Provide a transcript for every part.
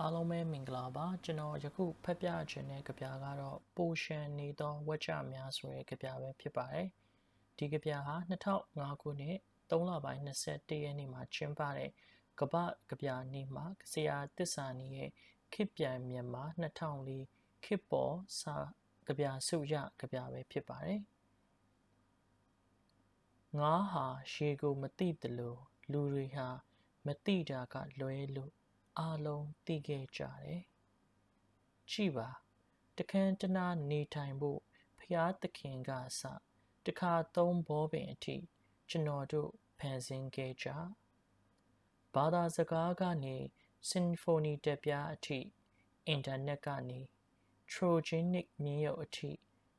အားလုံးပဲမင်္ဂလာပါကျွန်တော်ယခုဖတ်ပြခြင်းတဲ့ကြပြကတော့ပိုရှန်နေသောဝက်ချများဆိုတဲ့ကြပြပဲဖြစ်ပါတယ်ဒီကြပြဟာ2005ခုနှစ်3လပိုင်း21ရက်နေ့မှာကျင်းပတဲ့ကပကြပြနေ့မှာဆရာတစ္ဆာနီရဲ့ခေပြန်မြန်မာ2004ခေပေါ်စာကြပြစုရကြပြပဲဖြစ်ပါတယ်ငါဟာရှေကိုမသိတလို့လူတွေဟာမသိတာကလွဲလို့ အားလုံးသိခဲ့ကြတယ်။ကြည်ပါတခန်းတနာနေထိုင်ဖို့ဖျားသခင်ကစတခါသုံးဘောပင်အထိကျွန်တော်တို့ဖန်ဆင်းခဲ့ကြ။ဘာသာစကားကနေစင်ဖိုနီတက်ပြားအထိအင်တာနက်ကနေ Trojanic မြင်းရုပ်အထိ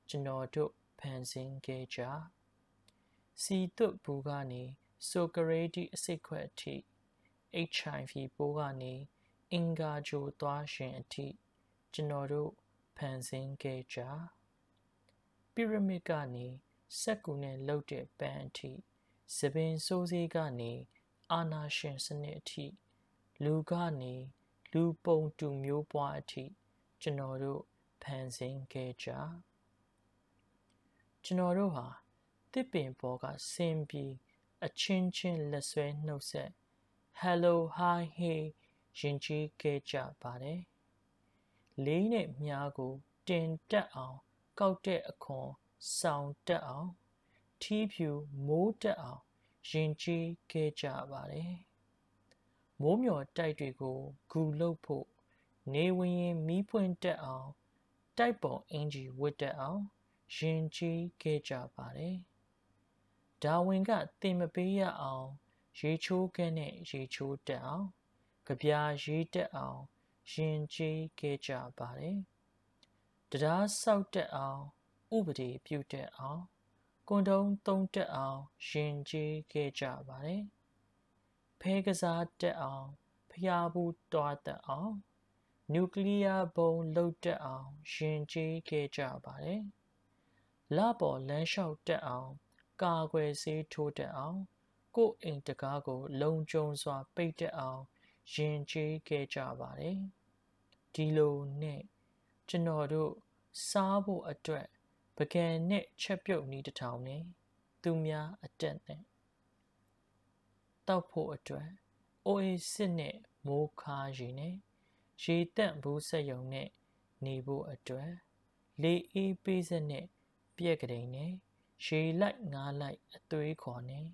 ကျွန်တော်တို့ဖန်ဆင်းခဲ့ကြ။စီတုတ်ဘူးကနေဆိုကရေတီအစိတ်ခွက်အထိ HIV ပိုးကနေအင်္ဂါဂျိုသွားရှင်အထိကျွန်တော်တို့ဖန်ဆင်းခဲ့ကြပိရမစ်ကနေစက်ကူနဲ့လှုပ်တဲ့ပန်းအထိသပင်စိုးစေးကနေအာနာရှင်စနစ်အထိလူကနေလူပုံတူမျိုးပွားအထိကျွန်တော်တို့ဖန်ဆင်းခဲ့ကြကျွန်တော်တို့ဟာတစ်ပင်ပေါ်ကဆင်းပြီးအချင်းချင်းလက်ဆွဲနှုတ်ဆက် hello hi hey ရင်ကြီးခဲ့ကြပါတယ်လေးနဲ့မြားကို တင်တက်အောင်ကောက်တဲ့အခွန်ဆောင်တက်အောင်ထီးဖြူမိုးတက်အောင်ရင်ကြီးခဲ့ကြပါတယ်မိုးမျော်တိုက်တွေကိုဂူလုတ်ဖို့နေဝင်ရင်မီးပွင့်တက်အောင်တိုက်ပုံအင်ဂျီဝတ်တက်အောင်ရင်ကြီးခဲ့ကြပါတယ်ဒါဝင်ကတင်မပေးရအောင် ရေချိုးကဲနဲ့ရေချိုးတက်အောင်ကြပြာရေးတက်အောင်ရင်ကြီးခဲ့ကြပါတယ်တရားဆောက်တက်အောင်ဥပဒေပြုတက်အောင်ကွန်တုံးသုံးတက်အောင်ရင်ကြီးခဲ့ကြပါတယ်ဖဲကစားတက်အောင်ဖျားဘူးတွားတက်အောင်နျူကလ িয়ার ဘုံလုတ်တက်အောင်ရင်ကြီးခဲ့ကြပါတယ်လပေါ်လမ်းလျှောက်တက်အောင်ကာကွယ်ဆေးထိုးတက်အောင် ကိုယ်အိမ်တကားကို လုံခြုံစွာ ပိတ်တက်အောင်ရင်ကျေးခဲ့ကြပါတယ်ဒီလိုနဲ့ကျွန်တော်တို့စားဖို့အတွက်ပကံနဲ့ချက်ပြုတ်နီးတစ်ထောင်နဲ့သူများအတက်နဲ့တောက်ဖို့အတွက်အိုအေစစ်နဲ့မိုးခါရီနဲ့ရေတန့်ဘူးဆက်ယုံနဲ့နေဖို့အတွက်လေအေးပေးစက်နဲ့ပြက်ကလေးနဲ့ရေလိုက်ငားလိုက်အသွေးခေါ်နဲ့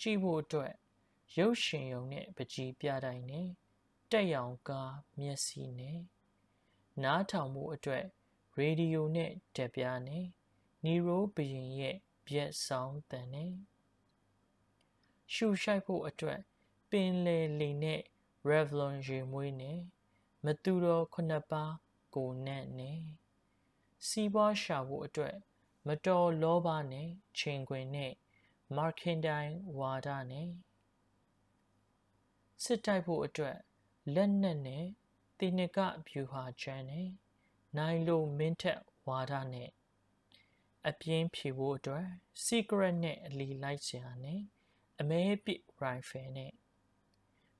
ကြည့်ဖို့အတွက်ရုပ်ရှင်ရုံနဲ့ပကြီးပြတိုင်းနဲ့တက်ရောင်ကားမျက်စိနဲ့နားထောင်မှုအတွက်ရေဒီယိုနဲ့တက်ပြားနဲ့နီရိုဘရင်ရဲ့ပြက်ဆောင်တန်နဲ့ရှူရှိုက်ဖို့အတွက်ပင်လေလီနဲ့ Revlon ရေမွေးနဲ့မတူတော်ခုနှစ်ပါးကိုနဲ့နဲ့စီးပွားရှာဖို့အတွက် မတော်လောဘနဲ့ချိန်ခွင်နဲ့ မာခင်တိုင်းဝါဒနဲ့စစ်တိုက်ဖို့အတွက်လက်နက်နဲ့တင်နကဗျူဟာချမ်းနဲ့နိုင်လိုမင်းထက်ဝါဒနဲ့အပြင်းဖြေဖို့အတွက် secret နဲ့အလီလိုက်စရာနဲ့အမဲပစ် rifle နဲ့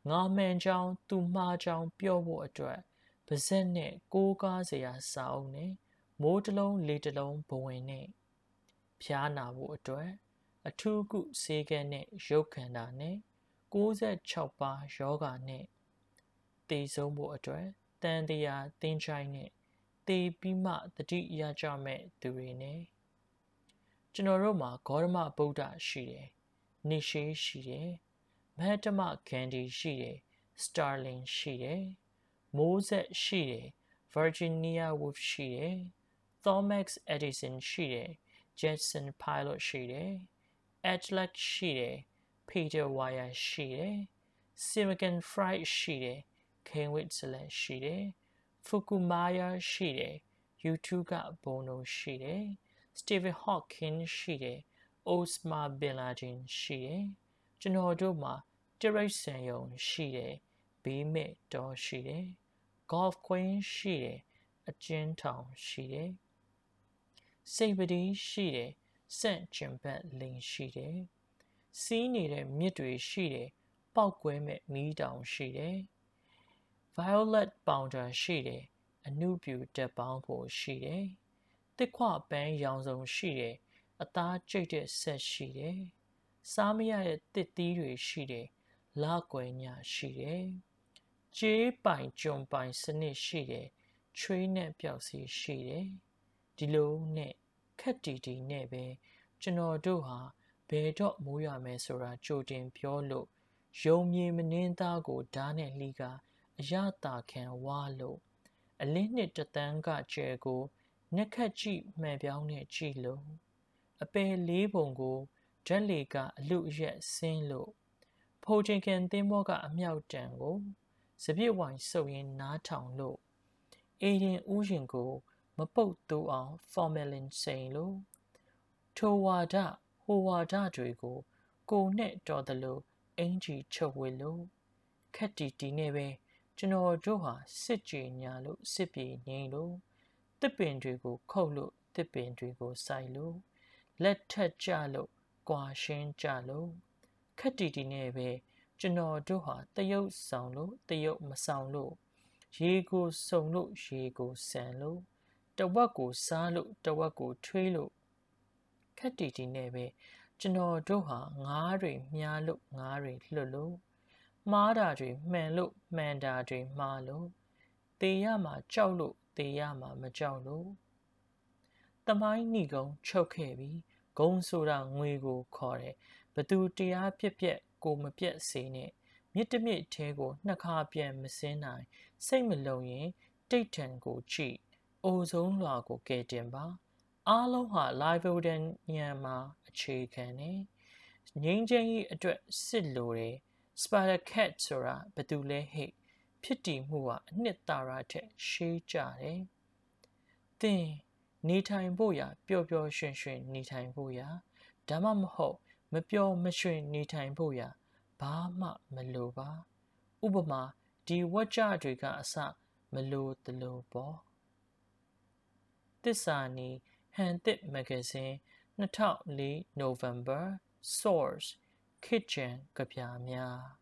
ငါမှန်ချောင်းသူမှားချောင်းပြောဖို့အတွက်ပါဇက်နဲ့ကိုးကားစရာစာအုပ်နဲ့မိုးတလုံးလေတလုံးဘဝင်နဲ့ဖျားနာဖို့အတွက် အထူးကုဆေးကဲနဲ့ရုပ်ခန္ဓာနဲ့66ပါးယောဂနဲ့တည်ဆုံးဖို့အတွက်တန်တရားသင်ချိုင်းနဲ့တည်ပြီးမှတတိရကြမဲ့သူတွေနဲ့ကျွန်တော်တို့မှာဂေါရမဗုဒ္ဓရှိတယ်။နိရှိရှိတယ်။မဟတမဂန္ဒီရှိတယ်။ Starling ရှိတယ်။မိုးဆက်ရှိတယ်။ Virginia Woolf ရှိတယ်။ Thomas Edison ရှိတယ်။ Jetson Pilot ရှိတယ်။ Atlas ရှိတယ်။ Peter Wire ရှိတယ်။ Silicon Fried ရှိတယ်။ Kenwit လည်းရှိတယ်။ Fukumaya ရှိတယ်။ YouTube က Bono ရှိတယ်။ Stephen Hawking ရှိတယ်။ Osama Bin Laden ရှိတယ်။ကျွန်တော်တို့မှာတရိတ်ဆန်ယုံရှိတယ်။ဘေးမဲ့တော်ရှိတယ်။ Golf Queen ရှိတယ်။အကျဉ်းထောင်ရှိတယ်။စိတ်ပတိရှိတယ်။ စန့်ကျင်ဘက်လိန်ရှိတယ်။စီးနေတဲ့မြစ်တွေရှိတယ်ပောက်ကွဲမဲ့မီးတောင်ရှိတယ် violet powder ရှိတယ်အနုပြူတက်ပေါင်းဖို့ရှိတယ်တစ်ခွပန်းရောင်စုံရှိတယ်အသားကျိတ်တဲ့ဆက်ရှိတယ်စားမရတဲ့တစ်သီးတွေရှိတယ်လာကွယ်ညရှိတယ်ကျေးပိုင်ကြုံပိုင်စနစ်ရှိတယ်ချွေးနဲ့ပျောက်စီရှိတယ်ဒီလိုနဲ့ ခက်တီတီနဲ့ပဲကျွန်တော်တို့ဟာဘယ်တော့မိုးရမယ်ဆိုတာကြိုတင်ပြောလို့ယုံမြင်မနှင်းသားကိုဓာတ်နဲ့လှီကအရတာခံဝါလို့အလင်းနှစ်တသန်းကကျဲကိုနှက်ခတ်ကြည့်မှန်ပြောင်းနဲ့ကြည့်လို့အပယ်လေးပုံကိုဓာတ်လေကအလူအရက်ဆင်းလို့ဖိုချင်ကန်တင်းဘောကအမြောက်တန်ကိုစပြည့်ဝိုင်စုပ်ရင်းနားထောင်လို့အေရင်ဥယျင်ကို မပုတ်တူအောင် formalin စိန်လို့ထိုဝါဒဟိုဝါဒတွေကို ကိုနဲ့တော်တယ်လို့အင်ကြီးချုပ်ဝေလို့ခက်တီတီနဲ့ပဲကျွန်တော်တို့ဟာစစ်ကြေညာလို့စစ်ပြေငိမ့်လို့တစ်ပင်တွေကို ခုတ်လို့တစ်ပင်တွေကိုစိုက်လို့လက်ထက်ကြလို့ကွာရှင်းကြလို့ခက်တီတီနဲ့ပဲကျွန်တော်တို့ဟာတရုတ်ဆောင်လို့တရုတ်မဆောင်လို့ရေကိုစုံလို့ရေကိုဆန်လို့ တဝက်ကိုစားလို့တဝက်ကိုထွေးလို့ခက်တီတီနဲ့ပဲကျွန်တော်တို့ဟာငားတွေမြားလို့ငားတွေလွတ်လို့မှားတာတွေမှန်လို့မှန်တာတွေမှားလို့တေရမှာကြောက်လို့တေရမှာမကြောက်လို့တမိုင်းညီကုံချုပ်ခဲ့ပြီးဂုံဆိုတာငွေကိုခေါ်တယ်ဘသူတရားပြက်ပြက်ကိုမပြက်စေနဲ့မြစ်တမြစ်ထဲကိုနှစ်ခါပြန်မစင်းနိုင်စိတ်မလုံရင်တိတ်ထန်ကိုကြည့် အိုဆုံးလွာကိုကဲတင်ပါအားလုံးဟာ live audience ညံမှာအခြေခံနေငိမ့်ချင်းကြီးအတွက်စစ်လိုတယ် spider cat ဆိုတာဘယ်သူလဲဟဲ့ဖြစ်တည်မှုကအနှစ်သာရထက်ရှေးကြတယ်သင်နေထိုင်ဖို့ရာပျော်ပျော်ရွှင်ရွှင်နေထိုင်ဖို့ရာဒါမှမဟုတ်မပျော်မရွှင်နေထိုင်ဖို့ရာဘာမှမလိုပါ ဥပမာဒီဝါကြတွေက အစမလိုတလို့ပေါ့ သစ္စာနီဟန်တစ်မဂ္ဂဇင်း2004 November Source Kitchen ကြပြများ